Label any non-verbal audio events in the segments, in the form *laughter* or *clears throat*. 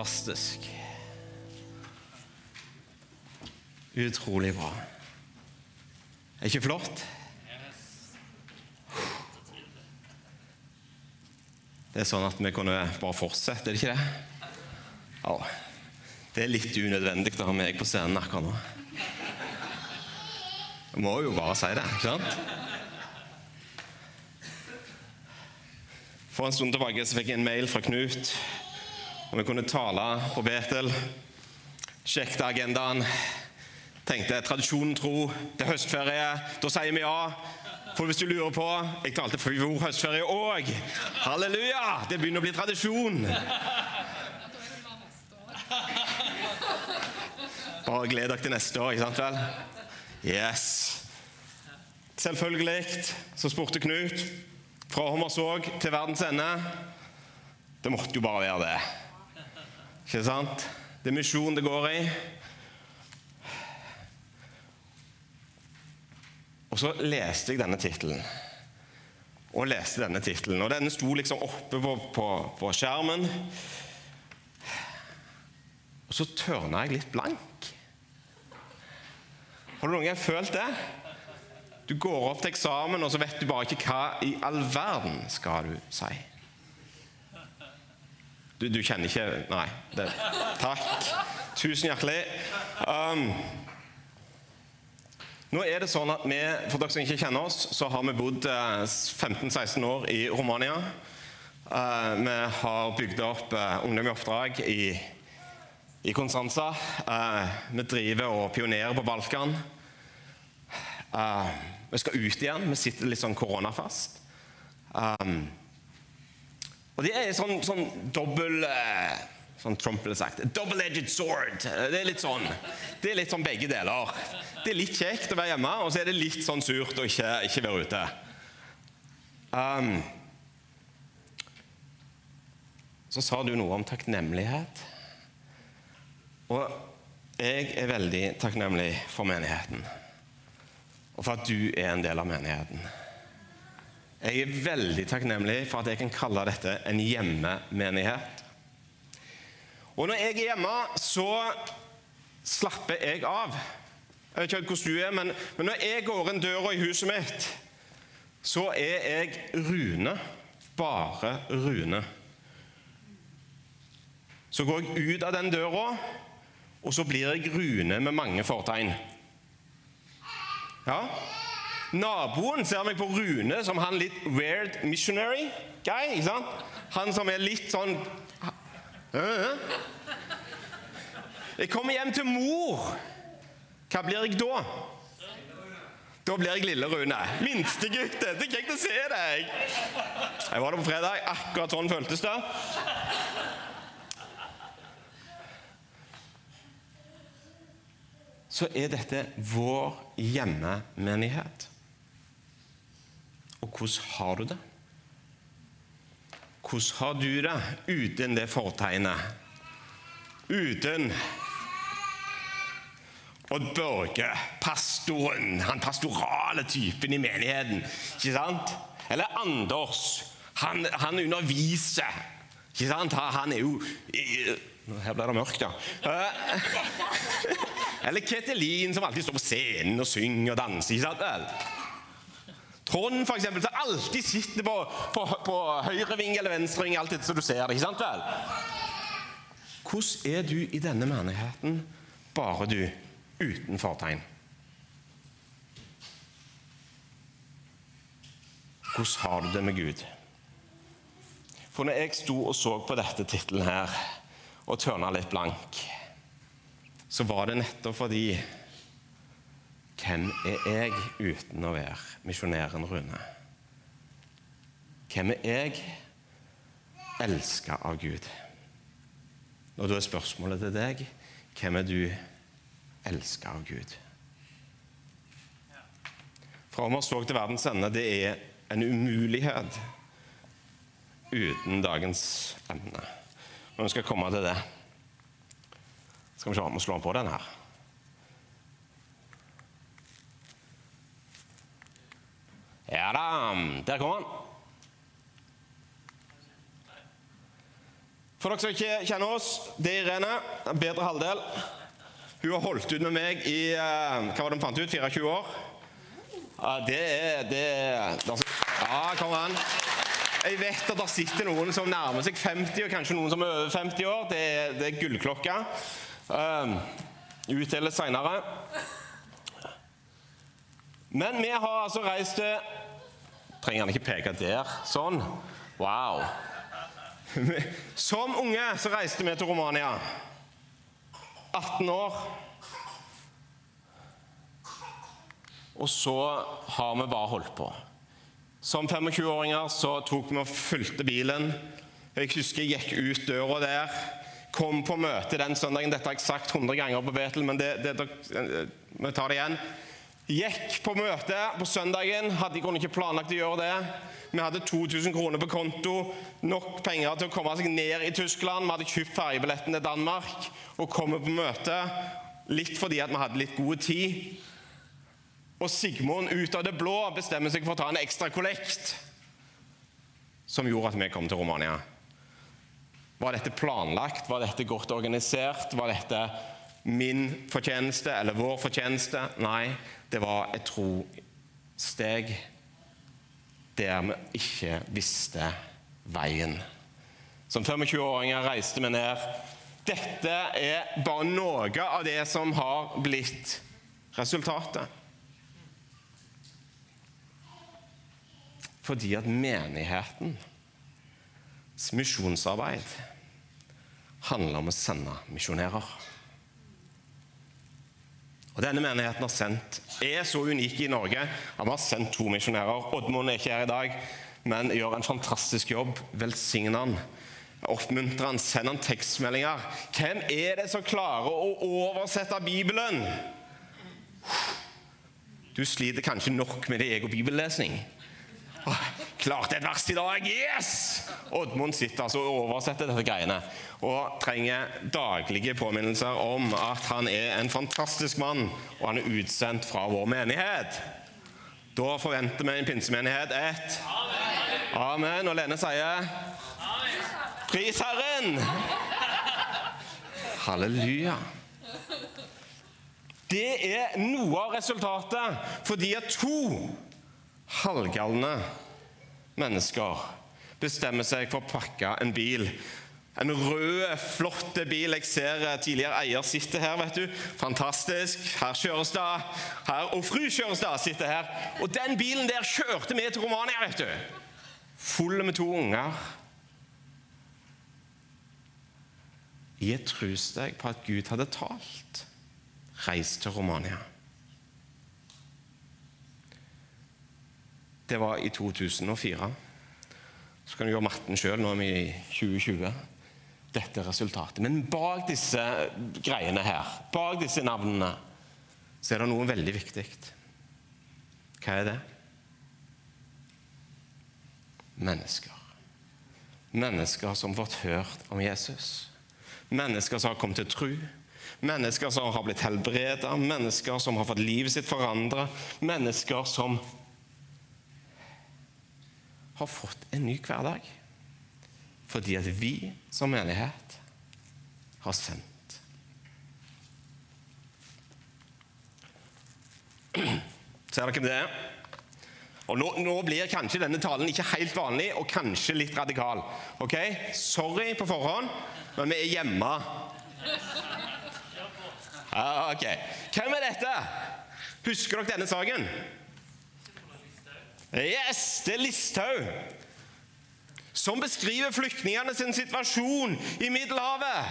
fantastisk. Utrolig bra. Er ikke flott? Det er sånn at vi kunne bare fortsette, er det ikke det? Ja. Det er litt unødvendig å ha meg på scenen akkurat nå. Jeg må jo bare si det, ikke sant? For en stund tilbake så fikk jeg en mail fra Knut om vi kunne tale på Betel. Sjekket agendaen. Tenkte tradisjonen tro, det er høstferie. Da sier vi ja. For hvis du lurer på Jeg talte for fjor høstferie òg. Halleluja! Det begynner å bli tradisjon. Bare gled dere til neste år, ikke sant vel? Yes. Selvfølgelig så spurte Knut fra Hommersåk til verdens ende. Det måtte jo bare være det. Ikke sant? Det er misjon det går i. Og så leste jeg denne tittelen. Og leste denne tittelen. Og denne sto liksom oppe på, på, på skjermen. Og så tørna jeg litt blank. Har du noen gang følt det? Du går opp til eksamen, og så vet du bare ikke hva i all verden skal du si. Du, du kjenner ikke Nei. Det, takk. Tusen hjertelig. Um, nå er det sånn at vi, For dere som ikke kjenner oss, så har vi bodd 15-16 år i Romania. Uh, vi har bygd opp uh, Ungdom i oppdrag i, i Konstanza. Uh, vi driver og pionerer på Balkan. vi skal ut igjen. Vi sitter litt sånn koronafast. Um, og det er sånn, sånn dobbel Sånn Trump ville sagt. Double-edged sword. Det er litt sånn Det er litt sånn begge deler. Det er litt kjekt å være hjemme, og så er det litt sånn surt å ikke, ikke være ute. Um, så sa du noe om takknemlighet. Og jeg er veldig takknemlig for menigheten. Og for at du er en del av menigheten. Jeg er veldig takknemlig for at jeg kan kalle dette en hjemmemenighet. Og når jeg er hjemme, så slapper jeg av. Jeg vet ikke hvordan du er, men, men når jeg går inn døra i huset mitt, så er jeg Rune. Bare Rune. Så går jeg ut av den døra, og så blir jeg Rune med mange fortegn. Ja. Naboen ser meg på Rune som han litt weird missionary guy. ikke sant? Han som er litt sånn Jeg kommer hjem til mor. Hva blir jeg da? Da blir jeg lille Rune. Minstegutt. Det er kjekt å se deg. Jeg var der på fredag. Akkurat sånn føltes det. Så er dette vår hjemmemenighet. Og hvordan har du det? Hvordan har du det uten det fortegnet? Uten Odd Børge, pastoren, han pastorale typen i menigheten. ikke sant? Eller Anders. Han, han underviser. Ikke sant? Han er jo Her ble det mørkt, ja. *laughs* Eller Ketelin, som alltid står på scenen og synger og danser. ikke sant? Trond, for eksempel, som alltid sitter på, på, på høyreving eller venstreving, alltid så du ser det. ikke sant vel? Hvordan er du i denne menigheten, bare du, uten fortegn? Hvordan har du det med Gud? For når jeg sto og så på dette tittelen her, og tørna litt blank, så var det nettopp fordi hvem er jeg uten å være misjonæren Rune? Hvem er jeg elska av Gud? Og da er spørsmålet til deg hvem er du elska av Gud? Fra Ommersvåg til verdens ende, det er en umulighet uten dagens emne. Men vi skal komme til det. Skal vi se om vi slår på den her. Ja da, der kommer han. For dere som ikke kjenner oss, det er Irene. Bedre halvdel. Hun har holdt ut med meg i eh, hva var det hun fant ut, 24 år. Ja, det er det er, Ja, kom an. Jeg vet at det sitter noen som nærmer seg 50, og kanskje noen som er over 50 år. Det er, det er gullklokka. Um, utdeles seinere. Men vi har altså reist til Trenger han ikke peke der? Sånn. Wow. *laughs* Som unge så reiste vi til Romania. 18 år. Og så har vi bare holdt på. Som 25-åringer så tok vi og fulgte bilen. Jeg husker jeg gikk ut døra der. Kom på møte den søndagen. Dette har jeg sagt 100 ganger på Betel, men det, det, vi tar det igjen. Gikk på møte på søndagen. Hadde jeg ikke planlagt å gjøre det. Vi hadde 2000 kroner på konto, nok penger til å komme seg ned i Tyskland. Vi hadde kjøpt ferjebilletten til Danmark og kommet på møte. Litt fordi at vi hadde litt god tid. Og Sigmund ut av det blå bestemmer seg for å ta en ekstra kollekt, som gjorde at vi kom til Romania. Var dette planlagt? Var dette godt organisert? Var dette min fortjeneste eller vår fortjeneste? Nei, det var et trosteg der vi ikke visste veien. Som 25-åringer reiste vi ned. Dette er bare noe av det som har blitt resultatet. Fordi at menighetens misjonsarbeid handler om å sende misjonærer. Og Denne menigheten har sendt, er så unik i Norge at vi har sendt to misjonærer. Oddmund er ikke her i dag, men gjør en fantastisk jobb. Velsign han. Oppmuntre han, send han tekstmeldinger. Hvem er det som klarer å oversette Bibelen? Du sliter kanskje nok med din egen bibellesning. Klarte et vers i dag! Yes! Oddmund sitter altså og oversetter dette greiene og trenger daglige påminnelser om at han er en fantastisk mann, og han er utsendt fra vår menighet. Da forventer vi en pinsemenighet et Amen. Og Lene sier Pris Herren! Halleluja. Det er noe av resultatet fordi at to halvgalne mennesker bestemmer seg for å pakke en bil. En rød, flott bil. Jeg ser tidligere eier sitter her. vet du. Fantastisk. Herr Kjørestad her, og fru Kjørestad sitter her. Og den bilen der kjørte vi til Romania. vet du. Full med to unger. I et deg på at Gud hadde talt. Reis til Romania. Det var i 2004. Så kan du gjøre matten sjøl. Nå er vi i 2020. Dette er resultatet. Men bak disse greiene her, bak disse navnene, så er det noe veldig viktig. Hva er det? Mennesker. Mennesker som har fått hørt om Jesus. Mennesker som har kommet til tro. Mennesker som har blitt helbredet. Mennesker som har fått livet sitt forandra. Mennesker som har fått en ny hverdag. Fordi at vi som menighet har sendt. Ser dere det? Og nå, nå, blir kanskje denne talen ikke helt vanlig og kanskje litt radikal. Ok? Sorry på forhånd, men vi er hjemme. ok. Hvem er dette? Husker dere denne saken? Yes, det er Listhaug. Som beskriver flyktningene sin situasjon i Middelhavet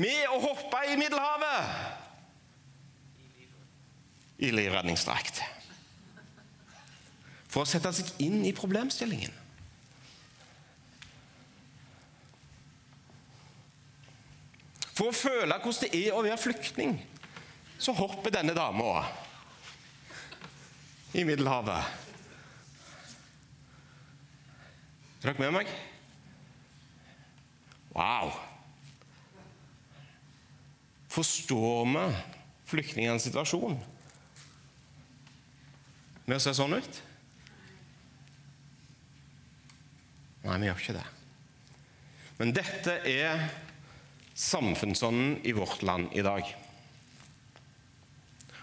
med å hoppe i Middelhavet i livredningsdrakt. For å sette seg inn i problemstillingen. For å føle hvordan det er å være flyktning, så hopper denne dama i Middelhavet. Er dere med meg? Wow! Forstår vi flyktningenes situasjon med å se sånn ut? Nei, vi gjør ikke det. Men dette er samfunnsånden i vårt land i dag.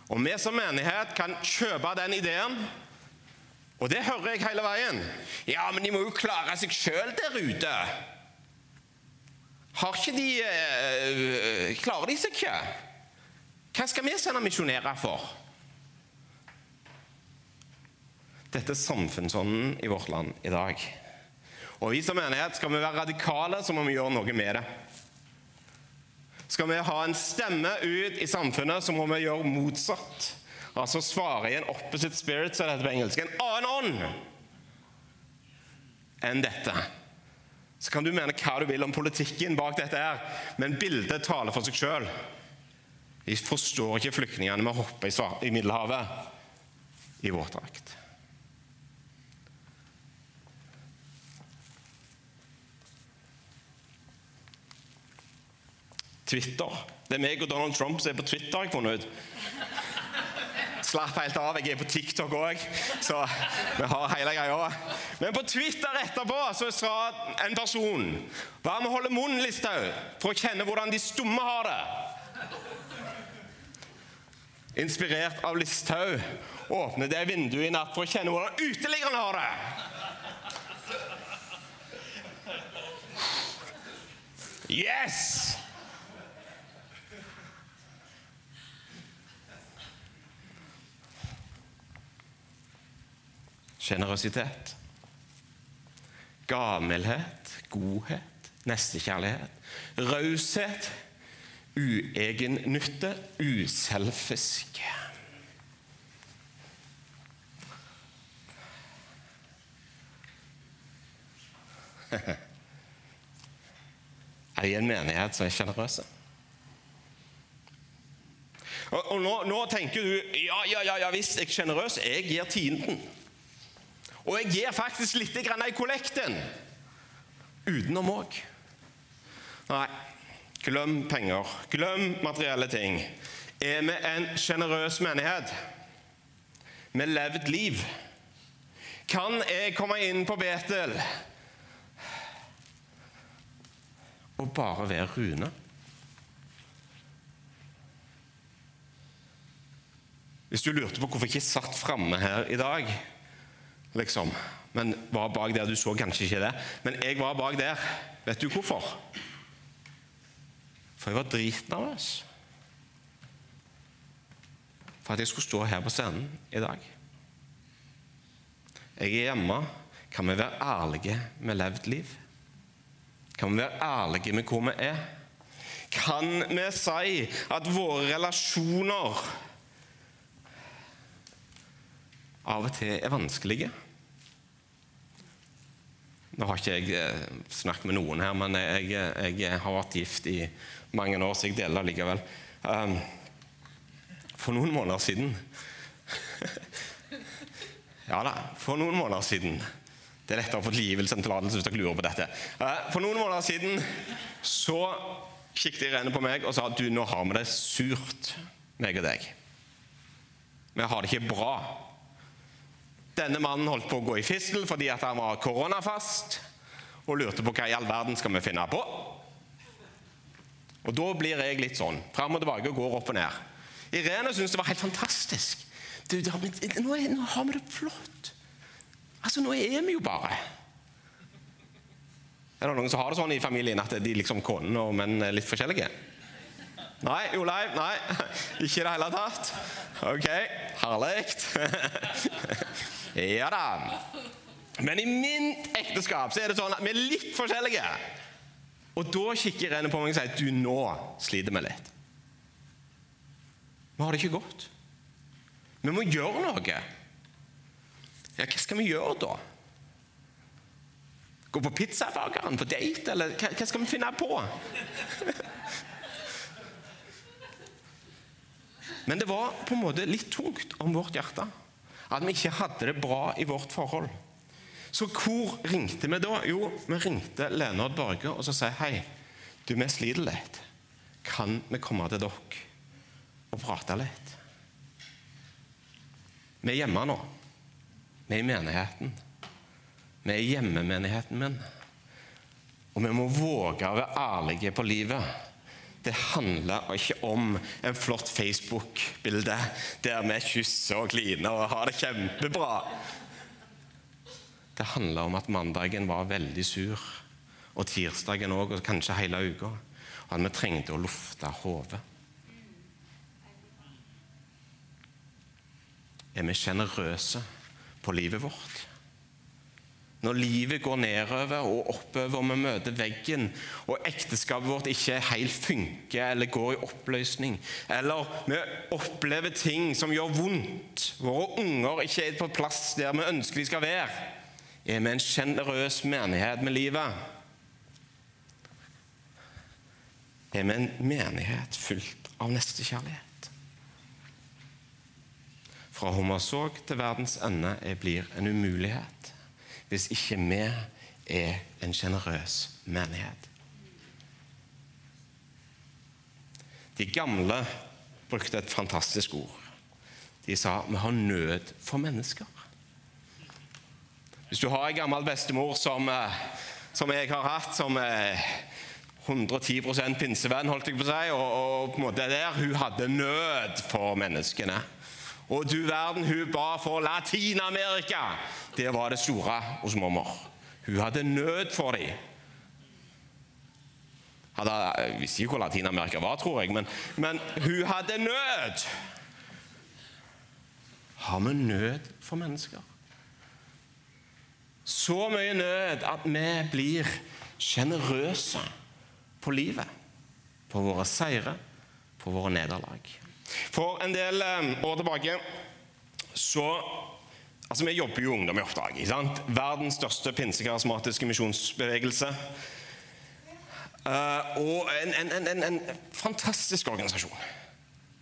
Og vi som menighet kan kjøpe den ideen. Og det hører jeg hele veien. Ja, men de må jo klare seg sjøl der ute. Har ikke de øh, Klarer de seg ikke? Hva skal vi sende misjonærer for? Dette er samfunnsånden i vårt land i dag. Og vi som menighet skal vi være radikale, så må vi gjøre noe med det. Skal vi ha en stemme ut i samfunnet, så må vi gjøre motsatt. Altså svarer i en opposite spirit, som det heter på engelsk. En annen ånd enn dette. Så kan du mene hva du vil om politikken bak dette, her, men bildet taler for seg sjøl. Vi forstår ikke flyktningene å hoppe i Middelhavet i våtdrakt. Twitter. Det er meg og Donald Trump som er på Twitter, jeg funnet ut. Slapp helt av. Jeg er på TikTok òg, så vi har hele greia. Men på Twitter etterpå så sa en person Hva med å holde munnen, Listhaug, for å kjenne hvordan de stumme har det? Inspirert av Listhaug åpner det vinduet i natt for å kjenne hvordan uteliggerne har det. Yes! Sjenerøsitet. gammelhet, godhet, nestekjærlighet. Raushet, uegennytte, uselfisk. *laughs* Er de en menighet som er sjenerøse? Og, og nå, nå, tenker du ja, ja, ja, ja visst, jeg er sjenerøs. Jeg gir tienden. Og jeg gir faktisk litt i kollekten. Utenom òg. Nei, glem penger. Glem materielle ting. Er vi en sjenerøs menighet med levd liv? Kan jeg komme inn på Betel og bare være Rune? Hvis du lurte på hvorfor jeg ikke satt framme her i dag liksom. Men var bak der. Du så kanskje ikke det. Men jeg var bak der. Vet du hvorfor? For jeg var dritnervøs. For at jeg skulle stå her på scenen i dag. Jeg er hjemme. Kan vi være ærlige med levd liv? Kan vi være ærlige med hvor vi er? Kan vi si at våre relasjoner av og til er vanskelige. Nå har ikke jeg eh, snakket med noen her, men jeg, jeg har vært gift i mange år, så jeg deler likevel. Um, for noen måneder siden *laughs* Ja da, for noen måneder siden Det er lettere å få tilgivelse enn tillatelse hvis dere lurer på dette. Uh, for noen måneder siden så kikket Irene på meg og sa du, nå har vi det surt, meg og deg. Vi har det ikke bra. Denne mannen holdt på å gå i fistel fordi han var koronafast og lurte på hva i all verden skal vi finne på. Og Da blir jeg litt sånn fram og tilbake går opp og ned. Irene syntes det var helt fantastisk. Du, nå, er, nå, har vi det flott. Altså, Nå er vi jo bare. Er det noen som har det sånn i familien at de liksom konene og menn er litt forskjellige? Nei, Joleiv? Nei, ikke i det hele tatt? Ok, herlig. *laughs* Ja da. Men i mitt ekteskap så er det sånn at vi er litt forskjellige. Og da kikker Irene på meg og sier du, nå sliter vi litt. Vi har det ikke godt. Vi må gjøre noe. Ja, hva skal vi gjøre da? Gå på pizzabakeren på date, eller hva, hva skal vi finne på? *laughs* Men det var på en måte litt tungt om vårt hjerte at vi ikke hadde det bra i vårt forhold. Så hvor ringte vi da? Jo, vi ringte Leonard Børge og så sa hei, du, vi sliter litt. Kan vi komme til dere og prate litt? Vi er hjemme nå. Vi er i menigheten. Vi er hjemmemenigheten min. Og vi må våge å være ærlige på livet. Det handler ikke om en flott Facebook-bilde der vi kysser og kliner og har det kjempebra. Det handler om at mandagen var veldig sur, og tirsdagen òg, og kanskje hele uka. Og at vi trengte å lufte hodet. Er vi sjenerøse på livet vårt? Når livet går nedover og oppover, og vi møter veggen, og ekteskapet vårt ikke helt funker eller går i oppløsning, eller vi opplever ting som gjør vondt, våre unger ikke er på plass der vi ønsker de skal være, er vi en sjenerøs menighet med livet? Er vi en menighet fylt av nestekjærlighet? Fra Hommersåk til verdens ende blir en umulighet hvis ikke vi er en sjenerøs menighet. De gamle brukte et fantastisk ord. De sa vi har nød for mennesker. Hvis du har en gammel bestemor som, eh, som jeg har hatt, som er 110 pinsevenn, holdt jeg på å si, og, og på en måte der, hun hadde nød for menneskene. Og du verden, hun ba for Latin-Amerika. Det var det store hos mormor. Hun hadde nød for dem. Jeg visste ikke hvor Latin-Amerika var, tror jeg, men, men hun hadde nød. Har vi nød for mennesker? Så mye nød at vi blir sjenerøse på livet. På våre seire, på våre nederlag. For en del eh, år tilbake så Altså, Vi jobber jo Ungdom i oppdrag. ikke sant? Verdens største pinsekarismatiske misjonsbevegelse. Uh, og en, en, en, en, fantastisk organisasjon.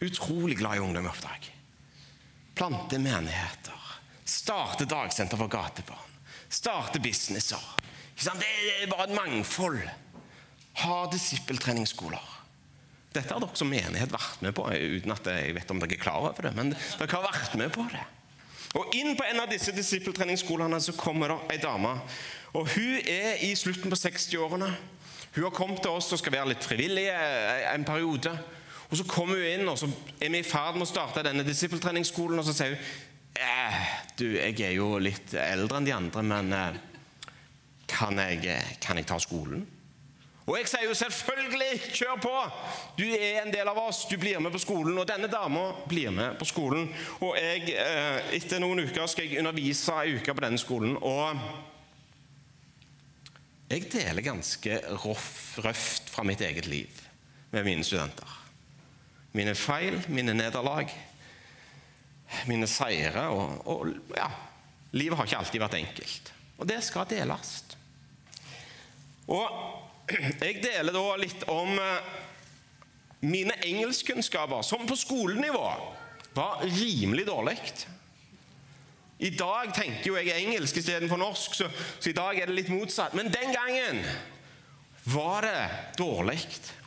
Utrolig glad i Ungdom i oppdrag. Plante menigheter. Starte dagsenter for gatebarn. Starte businesser. Ikke sant? Det er bare et mangfold. Ha disippeltreningsskoler. Dette har dere som menighet vært med på, uten at jeg vet om dere er klar over det. Men dere har vært med på det. Og Inn på en av disse disippeltreningsskolene så kommer det ei dame. og Hun er i slutten på 60-årene. Hun har kommet til oss og skal være litt frivillig en periode. Og Så kommer hun inn, og så er vi i ferd med å starte denne disippeltreningsskolen. Og så sier hun eh, du, jeg er jo litt eldre enn de andre, men eh, kan, jeg, kan jeg ta skolen? Og jeg sier jo selvfølgelig, kjør på! Du er en del av oss, du blir med på skolen. Og denne dama blir med på skolen. Og jeg, eh, etter noen uker skal jeg undervise ei uke på denne skolen. Og jeg deler ganske roff, røft fra mitt eget liv med mine studenter. Mine feil, mine nederlag, mine seire. Og, og ja, livet har ikke alltid vært enkelt. Og det skal deles. Og jeg deler da litt om eh, mine engelskkunnskaper, som på skolenivå var rimelig dårlig. I dag tenker jo jeg engelsk istedenfor norsk, så, så, i dag er det litt motsatt. Men den gangen var det dårlig.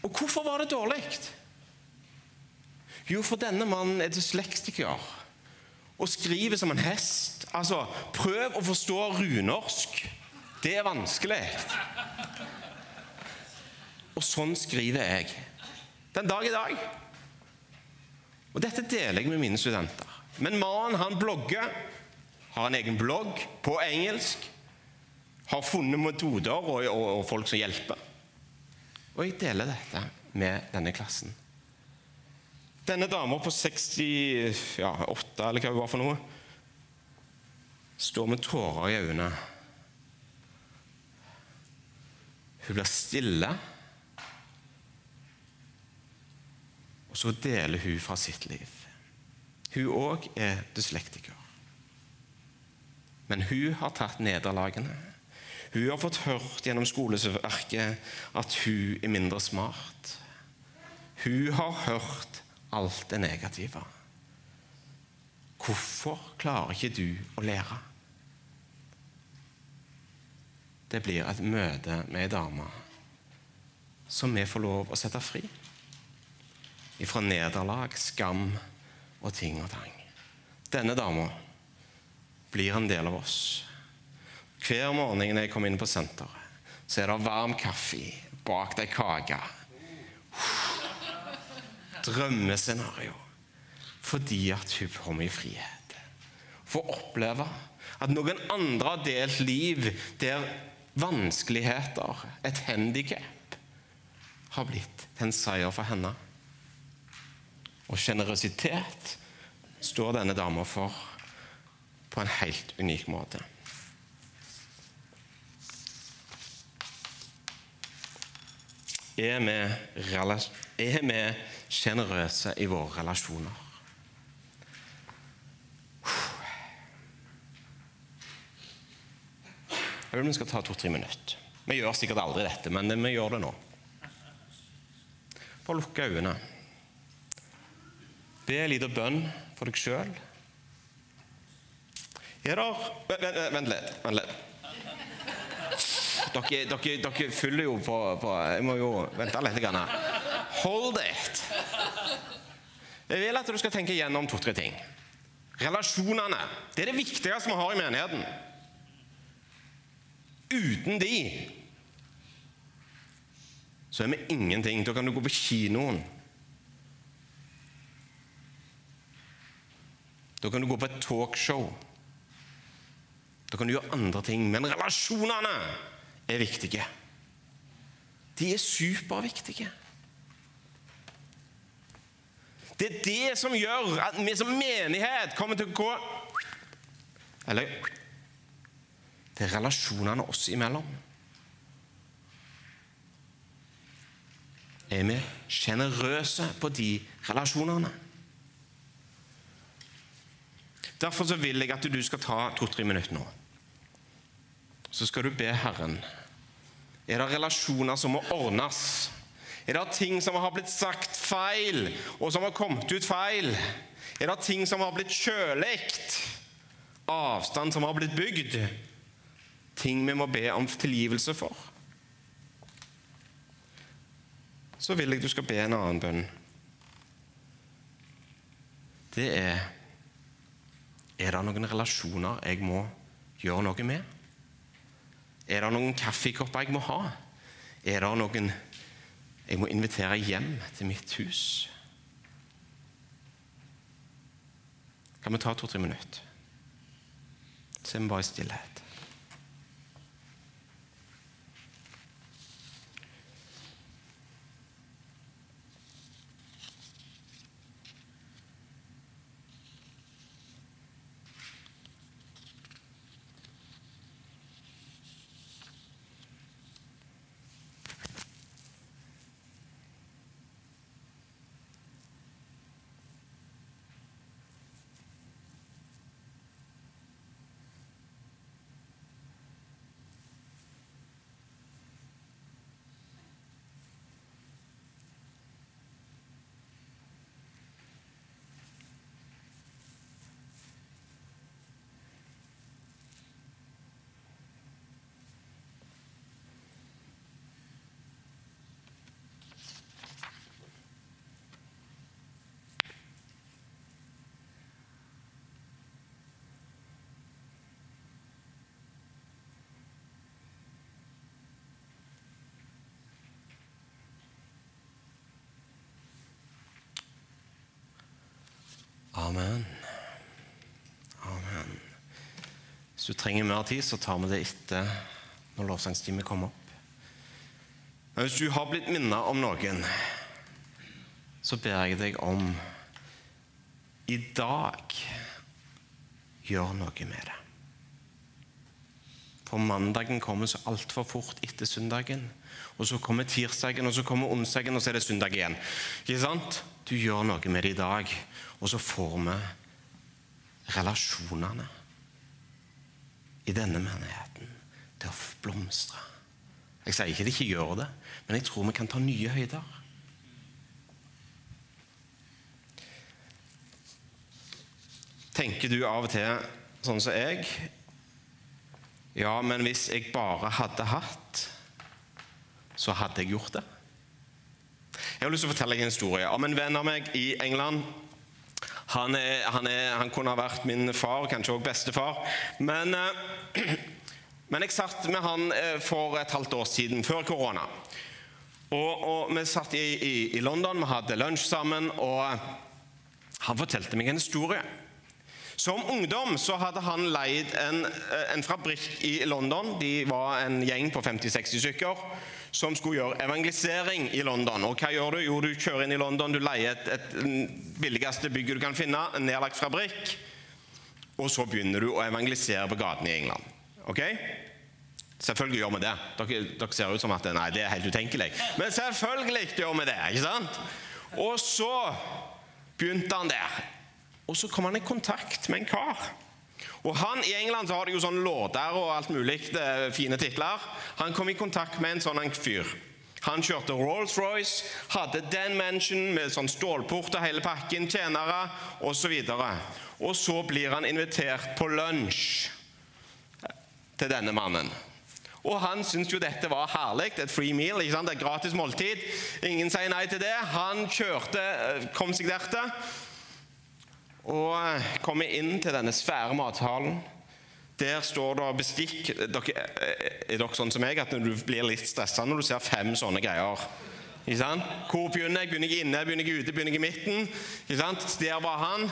Og hvorfor var det dårlig? Jo, for denne mannen er dyslektiker og skriver som en hest. Altså, prøv å forstå runorsk. Det er vanskelig. Og sånn skriver jeg. Den dag i dag. Og dette deler jeg med mine studenter. Men mannen han blogger, har en egen blogg på engelsk. Har funnet metoder og, og, og folk som hjelper. Og jeg deler dette med denne klassen. Denne dama på 68, ja, eller hva det var for noe, står med tårer i øynene. Hun blir stille Og så deler hun fra sitt liv. Hun òg er dyslektiker. Men hun har tatt nederlagene. Hun har fått hørt gjennom skoleverket at hun er mindre smart. Hun har hørt alt det negative. Hvorfor klarer ikke du å lære? Det blir et møte med ei dame som vi får lov å sette fri ifra nederlag, skam og ting og tang. Denne dama blir en del av oss. Hver morgen når jeg kommer inn på senteret, så er det varm kaffe bak ei kake. Drømmescenario. Fordi at hun kommer i frihet. Får oppleve at noen andre har delt liv der vanskeligheter, et handikap, har blitt en seier for henne. Og sjenerøsitet står denne dama for på en helt unik måte. Er vi, sjenerøse i våre relasjoner? Jeg vil vi skal ta to-tre minutter. Vi gjør sikkert aldri dette, men vi gjør det nå. Bare lukke øynene. Be en liten bønn for deg sjøl. Er det Vent, litt. Vent litt. Dere, dere, dere fyller jo på, på, Jeg må jo vente litt. Grann. Hold it! Jeg vil at du skal tenke gjennom to-tre ting. Relasjonene. Det er det viktigste vi har i menigheten. Uten de så er vi ingenting. Da kan du gå på kinoen. Da kan du gå på et talkshow. Da kan du gjøre andre ting. Men relasjonene er viktige. De er superviktige. Det er det som gjør at vi som menighet kommer til å gå Eller Det er relasjonene oss imellom. Er vi sjenerøse på de relasjonene? Derfor så vil jeg at du skal ta to-tre minutter nå. Så skal du be Herren. Er det relasjoner som må ordnes? Er det ting som har blitt sagt feil, og som har kommet ut feil? Er det ting som har blitt kjølig? Avstand som har blitt bygd? Ting vi må be om tilgivelse for? Så vil jeg du skal be en annen bønn. Det er er det noen relasjoner jeg må gjøre noe med? Er det noen kaffekopper jeg må ha? Er det noen jeg må invitere hjem til mitt hus? Kan vi ta to-tre minutter? Så er vi bare i stillhet. Amen. Amen. Hvis du trenger mer tid, så tar vi det etter når lovsangstimen kommer opp. Men hvis du har blitt minnet om noen, så ber jeg deg om i dag gjør noe med det. For mandagen kommer så altfor fort etter søndagen. Og så kommer tirsdagen, og så kommer onsdagen, og så er det søndag igjen. Ikke sant? Du gjør noe med det i dag, og så får vi relasjonene i denne menigheten til å blomstre. Jeg sier ikke de ikke gjør det, men jeg tror vi kan ta nye høyder. Tenker du av og til sånn som jeg? Ja, men hvis jeg bare hadde hatt, så hadde jeg gjort det. Jeg har lyst til å fortelle deg en historie om en venn av meg i England han, er, han, er, han, kunne ha vært min far, kanskje også bestefar. Men, eh, *clears throat* Men jeg satt med han eh, for et halvt år siden, før korona. Og, og Vi satt i, i, i, London, vi hadde lunsj sammen, og han fortalte meg en historie. Som ungdom så hadde han leid en, eh, en fabrikk i London. De var en gjeng på 50-60 stykker som skulle gjøre evangelisering i London. Og hva gjør Du Jo, du kjører inn i London, du leier et, et billigste bygget du kan finne, en nedlagt fabrikk, og så begynner du å evangelisere på gatene i England. Ok? Selvfølgelig gjør vi det. Dere, dere, ser ut som at nei, det er helt utenkelig. Men selvfølgelig gjør vi det. ikke sant? Og så begynte han der. Og så kom han i kontakt med en kar. Og han, I England så har de jo sånn låter og alt mulig fine titler. Han kom i kontakt med en sånn fyr. Han kjørte Rolls-Royce, hadde den mansion med sånn stålport og hele pakken, tjenere osv. Og, og så blir han invitert på lunsj til denne mannen. Og han syntes jo dette var herlig. Et free meal, ikke sant? et gratis måltid. Ingen sier nei til det. Han kjørte, eh, kom seg dertil og eh, kommer inn til denne svære mathallen. Der står det bestikk dere, eh, Er dere sånn som meg at du blir litt stressa når du ser fem sånne greier? Hvor begynner jeg? Begynner jeg inne, begynner jeg ute, begynner jeg i midten? Der var han.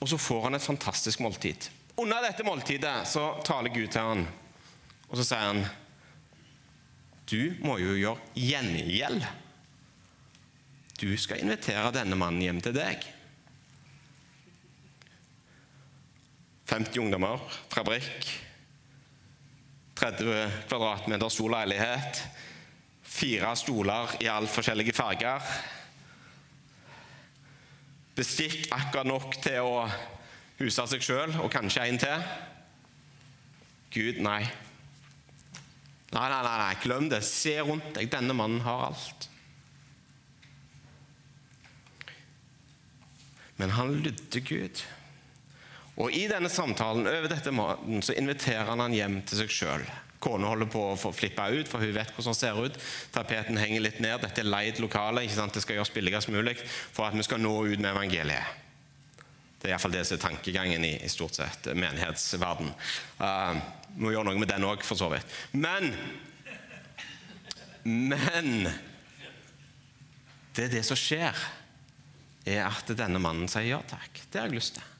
Og så får han et fantastisk måltid. Under dette måltidet så taler Gud til han og så sier han Du må jo gjøre gjengjeld. Du skal invitere denne mannen hjem til deg. 50 ungdommer, fabrikk, 30 kvadratmeter stor leilighet, fire stoler i alle forskjellige farger. Bestikk akkurat nok til å huse seg sjøl og kanskje en til. Gud, nei. Nei, nei, nei, nei, glem det. Se rundt deg. Denne mannen har alt. Men han lydde Gud. Og I denne samtalen over dette maten så inviterer han han hjem til seg sjøl. Kona holder på å få flippa ut, for hun vet hvordan han ser ut. Tapeten henger litt ned. Dette er leid lokale. ikke sant? Det skal gjøres billigst mulig for at vi skal nå ut med evangeliet. Det er iallfall det som er tankegangen i, i stort sett menighetsverden. Uh, må gjøre noe med den òg, for så vidt. Men Men det er det som skjer, er at denne mannen sier ja takk. Det har jeg lyst til.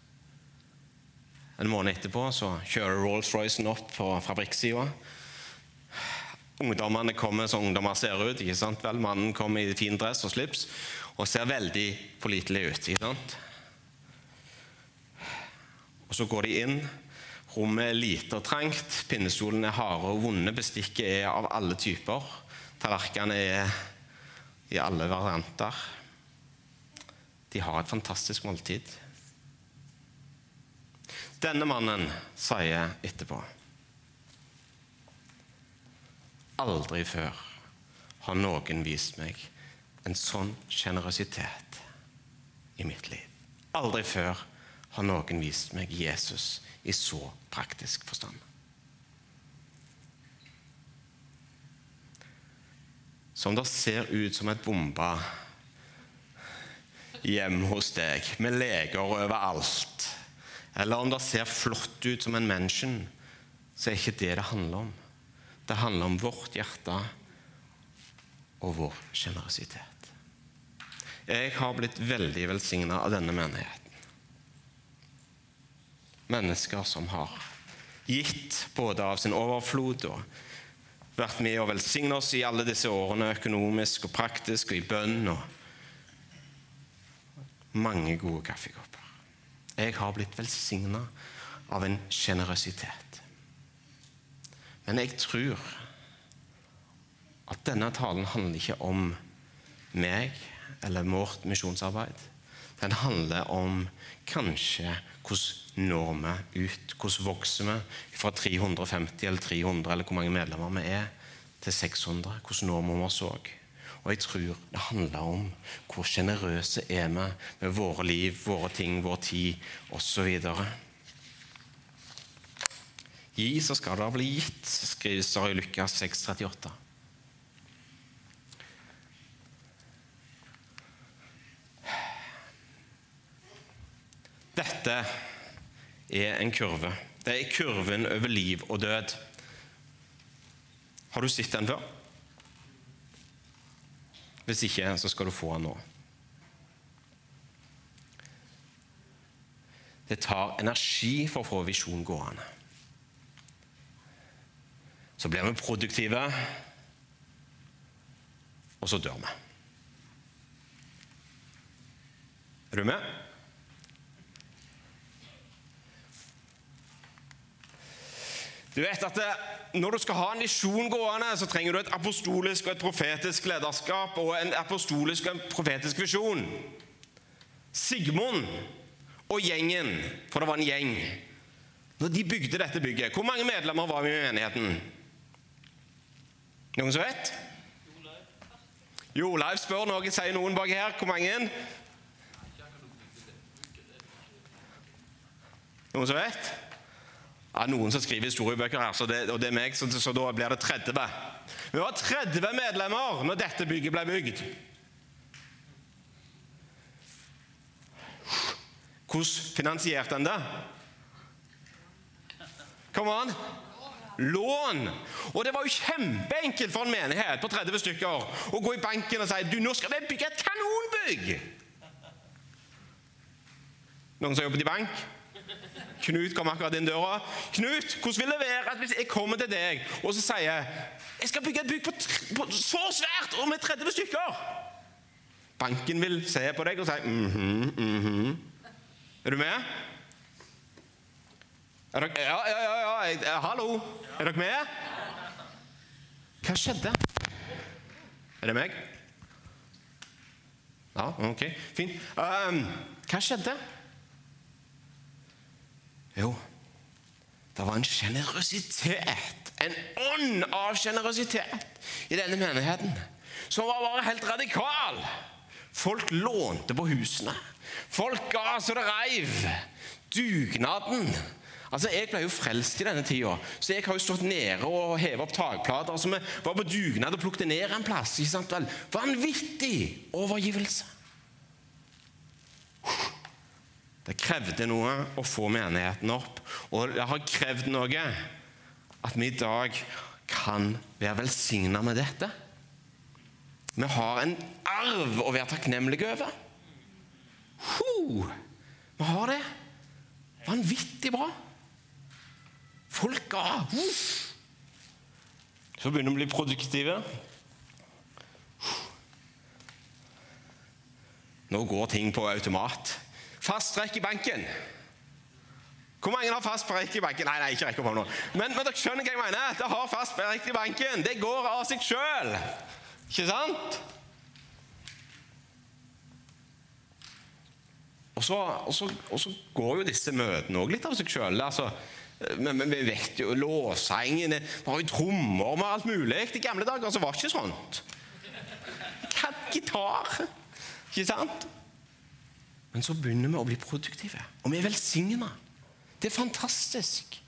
En måned etterpå så kjører Rolls-Roycen opp på fabrikksida. Ungdommene kommer som ungdommer ser ut. ikke sant? Vel, Mannen kommer i fin dress og slips og ser veldig pålitelig ut. ikke sant? Og Så går de inn Rommet er lite og trangt, pinnestolene er harde og vonde, bestikket er av alle typer. Tallerkenene er i alle varianter. De har et fantastisk måltid. Denne mannen sier etterpå Aldri før har noen vist meg en sånn sjenerøsitet i mitt liv. Aldri før har noen vist meg Jesus i så praktisk forstand. Som det ser ut som et bomba hjemme hos deg, med leger overalt, eller om det ser flott ut som en menneske, så er ikke det det handler om. Det handler om vårt hjerte og vår sjenerøsitet. Jeg har blitt veldig velsigna av denne menigheten mennesker som har gitt både av sin overflod og vært med og velsignet oss i alle disse årene økonomisk og praktisk og i bønn og mange gode kaffekopper. Jeg har blitt velsigna av en sjenerøsitet. Men jeg tror at denne talen handler ikke om meg eller vårt misjonsarbeid. Den handler om kanskje hvordan når vi ut? Hvordan vokser vi fra 350 eller 300 eller hvor mange medlemmer vi er, til 600? Hvordan når vi oss òg? Og jeg tror det handler om hvor sjenerøse er vi med våre liv, våre ting, vår tid osv. Gi, så skal det bli gitt, skrives det Lukas 6,38. Dette er en kurve. Det er kurven over liv og død. Har du sett den før? Hvis ikke, så skal du få den nå. Det tar energi for å få visjonen gående. Så blir vi produktive, og så dør vi. Er du med? Du vet at det, Når du skal ha en visjon gående, så trenger du et apostolisk og et profetisk lederskap og en apostolisk og en profetisk visjon. Sigmund og gjengen, for det var en gjeng Når de bygde dette bygget Hvor mange medlemmer var vi i menigheten? Noen som vet? Jo, Leif spør noe, sier noen bak her. Hvor mange? Noen som vet? Ja, Noen som skriver historiebøker her, det, og det er meg, så, så da blir det 30. Vi var 30 medlemmer når dette bygget ble bygd. Hvordan finansierte en det? Kom an! Lån! Og det var jo kjempeenkelt for en menighet på 30 stykker å gå i banken og si du, nå skal vi bygge et kanonbygg! Noen som har jobbet i bank? Knut kom akkurat inn døra. 'Knut, hvordan vil det være hvis jeg kommer til deg og så sier jeg, skal bygge et bygg på, på så svært og med 30 stykker?' Banken vil se på deg og si mhm, mhm. Er du med? Er dere, ja, ja, ja, ja. Jeg, hallo. Er dere med? Hva skjedde? Er det meg? Ja, ok. Fint. Um, hva skjedde? Jo, det var en sjenerøsitet, en ånd av sjenerøsitet i denne menigheten som var bare helt radikal. Folk lånte på husene. Folk ga så det reiv. Dugnaden. Altså, Jeg ble jo frelst i denne tida, så jeg har jo stått nede og hevet opp takplater. Så vi var på dugnad og plukket ned en plass. ikke sant vel? Vanvittig overgivelse. Det krevde noe å få menigheten opp, og det har krevd noe at vi i dag kan være velsigna med dette. Vi har en arv å være takknemlige over. Ho! Vi har det. Vanvittig bra. Folk ga. Så begynner vi å bli produktive. Nå går ting på automat. Fast strekk i banken. Hvor mange har fast strekk i banken? Nei, nei, ikke rekk opp hånda. Men, men dere skjønner hva jeg mener. Det har fast strekk i banken. Det går av seg sjøl. Ikke sant? Og så, og, så, og så, går jo disse møtene òg litt av seg sjøl. Altså, men, vi vet jo Låsengene Vi har jo trommer med alt mulig. I gamle dager så var det ikke sånt. Gitar. Ikke sant? Men så begynner vi å bli produktive, og vi er velsigna. Det er fantastisk.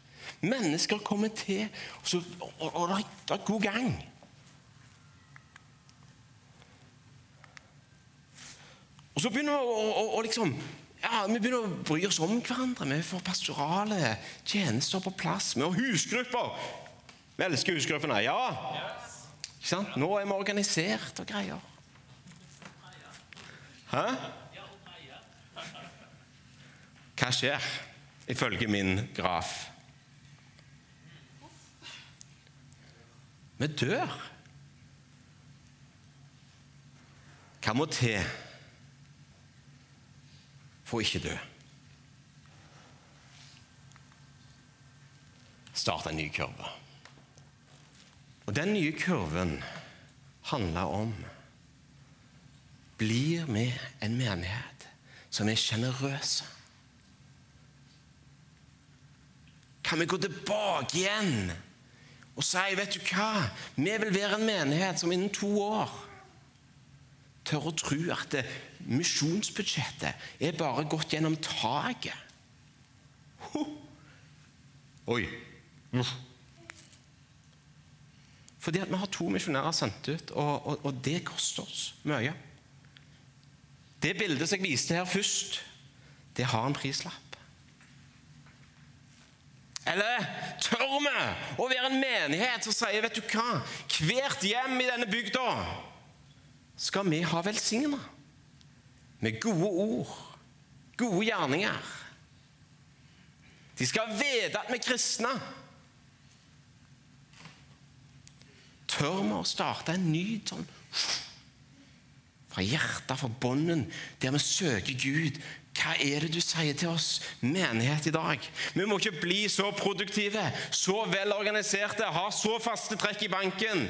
Mennesker kommer til, og, så, og, og det er god gang. Og så begynner vi å, å, å liksom ja, Vi begynner å bry oss om hverandre. Vi får pastorale tjenester på plass. Vi har husgrupper. Vi elsker husgruppene. Ja. Ikke sant? Nå er vi organisert og greier. Hæ? Hva skjer, ifølge min graf? Vi dør. Hva må til for å ikke dø? Start en ny kurve. Og den nye kurven handler om Blir vi en menighet som er sjenerøse? Kan vi gå tilbake igjen og si vet du hva, vi vil være en menighet som innen to år tør å tro at misjonsbudsjettet er bare gått gjennom taket. Oi. Fordi at vi har to misjonærer sendt ut, og, og, og det koster oss mye. Det bildet som jeg viste her først, det har en prislapp. Eller tør vi å være en menighet som sier vet du hva, hvert hjem i denne bygda skal vi ha velsigna med gode ord, gode gjerninger. De skal vite at vi er kristne. Tør vi å starte en ny sånn fra hjertet, fra bånden, der vi søker Gud hva er det du sier til oss, menighet i dag? Vi må ikke bli så produktive, så velorganiserte, ha så faste trekk i banken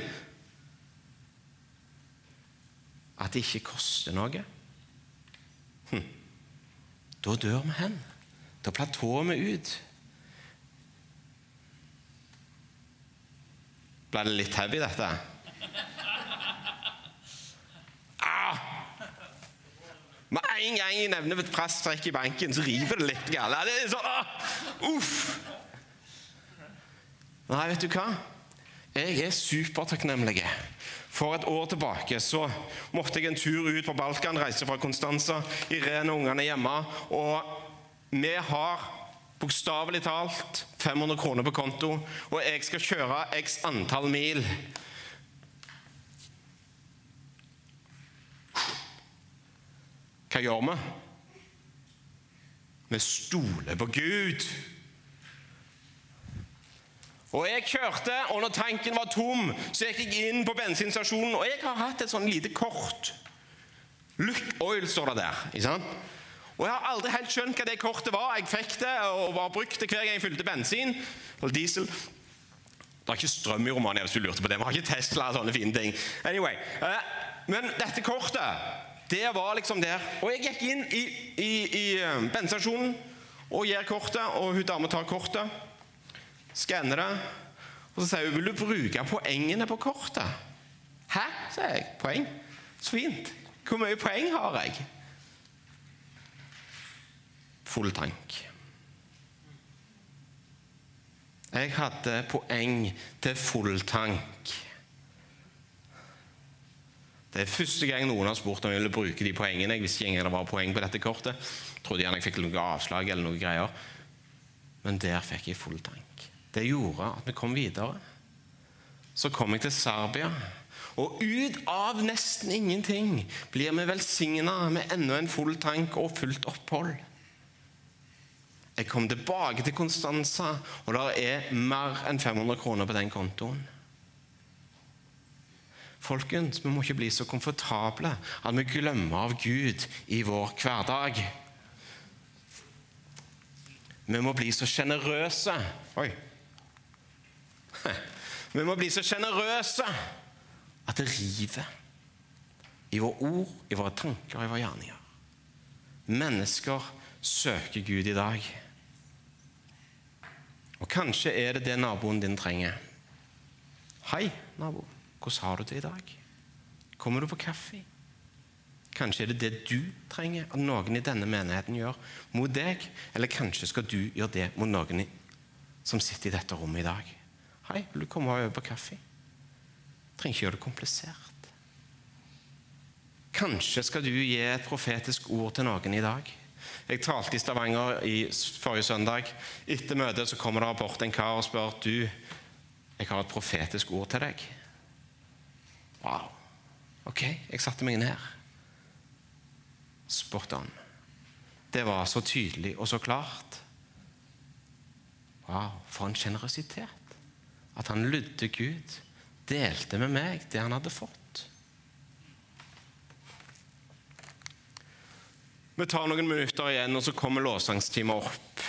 at det ikke koster noe. Hm. Da dør vi hen. Da platåer vi ut. Ble det litt heavy, dette? Med en gang jeg nevner et prestrekk i banken, så river det litt. Gale. Det er sånn, ah, uff. Nei, vet du hva? Jeg er supertakknemlig. For et år tilbake så måtte jeg en tur ut på Balkan, reise fra Konstanza. Irene og ungene hjemme. Og vi har bokstavelig talt 500 kroner på konto, og jeg skal kjøre x antall mil Hva gjør vi? Vi stoler på Gud. Og Jeg kjørte, og når tanken var tom, så gikk jeg inn på bensinstasjonen. Og jeg har hatt et sånn lite kort. Look Oil står det der. ikke sant? Og Jeg har aldri helt skjønt hva det kortet var. Jeg fikk det og var brukt det hver gang jeg fylte bensin. Eller diesel. Det er ikke strøm i Romania, hvis du lurte på det. Vi har ikke Tesla og sånne fine ting. Anyway, eh, Men dette kortet det var liksom der. Og jeg gikk inn i, i, i eh, bensinstasjonen og gir kortet, og hun dama tar kortet, skanner det, og så sier hun 'Vil du bruke poengene på kortet?' 'Hæ?' sier jeg. 'Poeng? Så fint. Hvor mye poeng har jeg?' Full tank. Jeg hadde poeng til full tank. Det er første gang noen har spurt om jeg ville bruke de poengene. Jeg visste ikke engang det var poeng på dette kortet. Jeg trodde gjerne jeg fikk noe avslag eller noe greier. Men der fikk jeg full tank. Det gjorde at vi kom videre. Så kom jeg til Serbia. Og ut av nesten ingenting blir vi velsigna med enda en full tank og fullt opphold. Jeg kom tilbake til Konstanza, og det er mer enn 500 kroner på den kontoen. Folkens, vi må ikke bli så komfortable at vi glemmer av Gud i vår hverdag. Vi må bli så sjenerøse Oi. *laughs* Vi må bli så sjenerøse at det river i våre ord, i våre tanker og i våre gjerninger. Mennesker søker Gud i dag. Og kanskje er det det naboen din trenger. Hei, nabo. Hvordan har du det i dag? Kommer du på kaffe? Kanskje er det det du trenger at noen i denne menigheten gjør mot deg. Eller kanskje skal du gjøre det mot noen som sitter i dette rommet i dag. Hei, vil du komme over på kaffe? Trenger ikke gjøre det komplisert. Kanskje skal du gi et profetisk ord til noen i dag. Jeg talte i Stavanger i forrige søndag. Etter møtet så kommer det bort en kar og spør du, jeg har et profetisk ord til deg. Wow. Ok, jeg satte meg ned. Spot on. Det var så tydelig og så klart. Wow, for en sjenerøsitet. At han lydde Gud, delte med meg det han hadde fått. Vi tar noen minutter igjen, og så kommer lovsangstimen opp.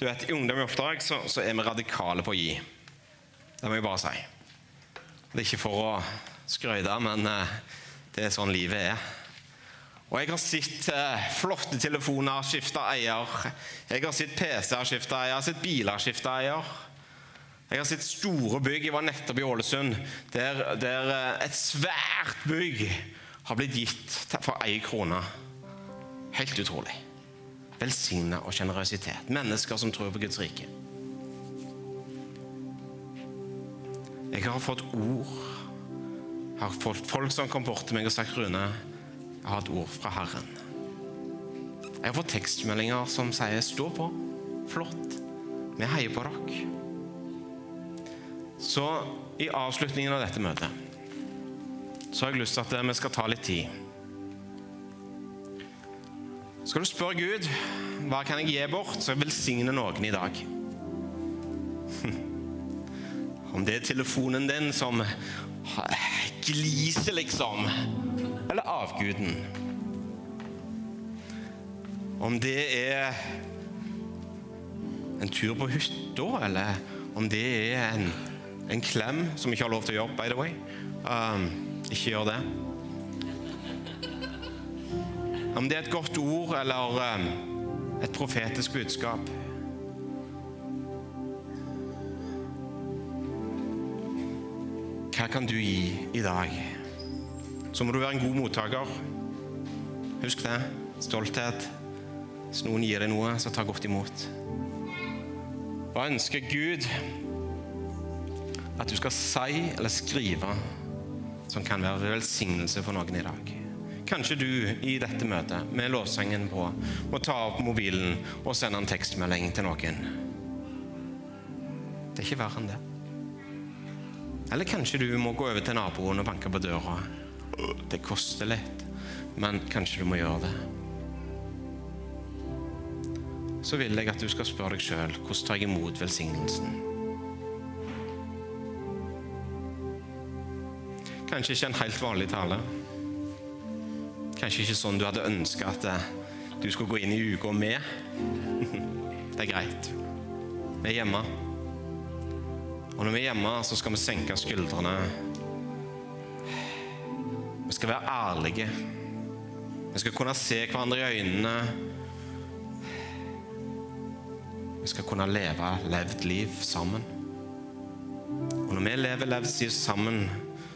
Du vet, I Ungdom i oppdrag så, så, er vi radikale på å gi. Det må jeg bare si. Det er ikke for å skryte, men uh, det er sånn livet er. Og Jeg har sett uh, flotte telefoner skifte eier. Jeg har sett PC-er skifte eier, jeg har sett biler skifte eier. Jeg har sett store bygg. Jeg var nettopp i Ålesund, der, der uh, et svært bygg har blitt gitt for én krone. Helt utrolig velsigna og sjenerøsitet. Mennesker som tror på Guds rike. Jeg har fått ord. Jeg har fått folk som kom bort til meg og sagt Rune, jeg har et ord fra Herren. Jeg har fått tekstmeldinger som sier 'stå på'. Flott. Vi heier på dere. Så i avslutningen av dette møtet så har jeg lyst til at vi skal ta litt tid. Skal du spørre Gud hva kan jeg gi bort, så jeg velsigner noen i dag. *laughs* Om det er telefonen din som gliser, liksom. Eller avguden. Om det er en tur på hytta, eller om det er en, en, klem som ikke har lov til å gjøre, by the way. Um, ikke gjør det. Om det er et godt ord eller um, et profetisk budskap. Hva kan du gi i dag? Så må du være en god mottaker. Husk det. Stolthet. Hvis noen gir deg noe, så ta godt imot. Hva ønsker Gud at du skal si eller skrive som kan være velsignelse for noen i dag? Kanskje du i dette møtet med lovsangen på må ta opp mobilen og sende en tekstmelding til noen. Det er ikke verre enn det. Eller kanskje du må gå over til naboen og banke på døra. Det koster litt, men kanskje du må gjøre det. Så vil jeg at du skal spørre deg sjøl hvordan tar jeg imot velsignelsen. Kanskje ikke en helt vanlig tale. Kanskje ikke sånn du hadde ønska at du skulle gå inn i uka med. *laughs* Det er greit. Vi er hjemme. Og når vi er hjemme, så skal vi senke skuldrene. Vi skal være ærlige. Vi skal kunne se hverandre i øynene. Vi skal kunne leve levd liv sammen. Og når vi lever levd liv sammen,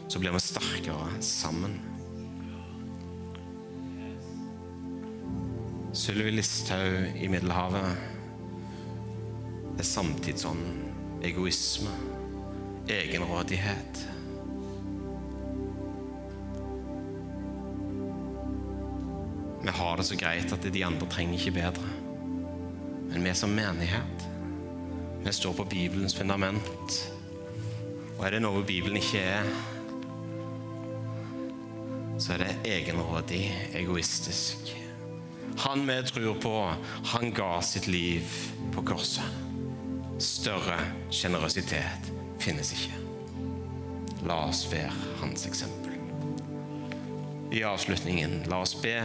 så blir vi sterkere sammen. Sylvi Listhaug i Middelhavet er samtidsånden, egoisme egenrådighet. Vi har det så greit at de andre trenger ikke bedre. Men vi som menighet, vi står på Bibelens fundament. Og er det noe Bibelen ikke er, så er det egenrådig, egoistisk. Han vi tror på, han ga sitt liv på korset. Større sjenerøsitet finnes ikke. La oss være hans eksempel. I avslutningen, la oss be.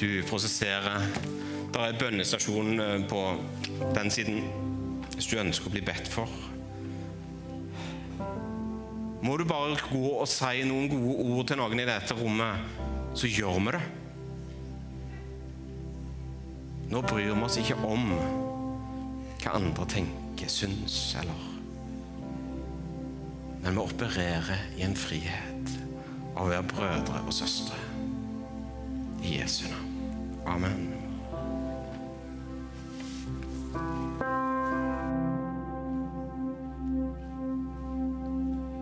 Du prosesserer. Det er bønnestasjon eh, på den siden hvis du ønsker å bli bedt for. Må du bare gå og si noen gode ord til noen i dette rommet, så gjør vi det. Nå bryr vi oss ikke om hva andre tenker syns eller Men vi opererer i en frihet av å være brødre og søstre. I Jesu navn. Amen.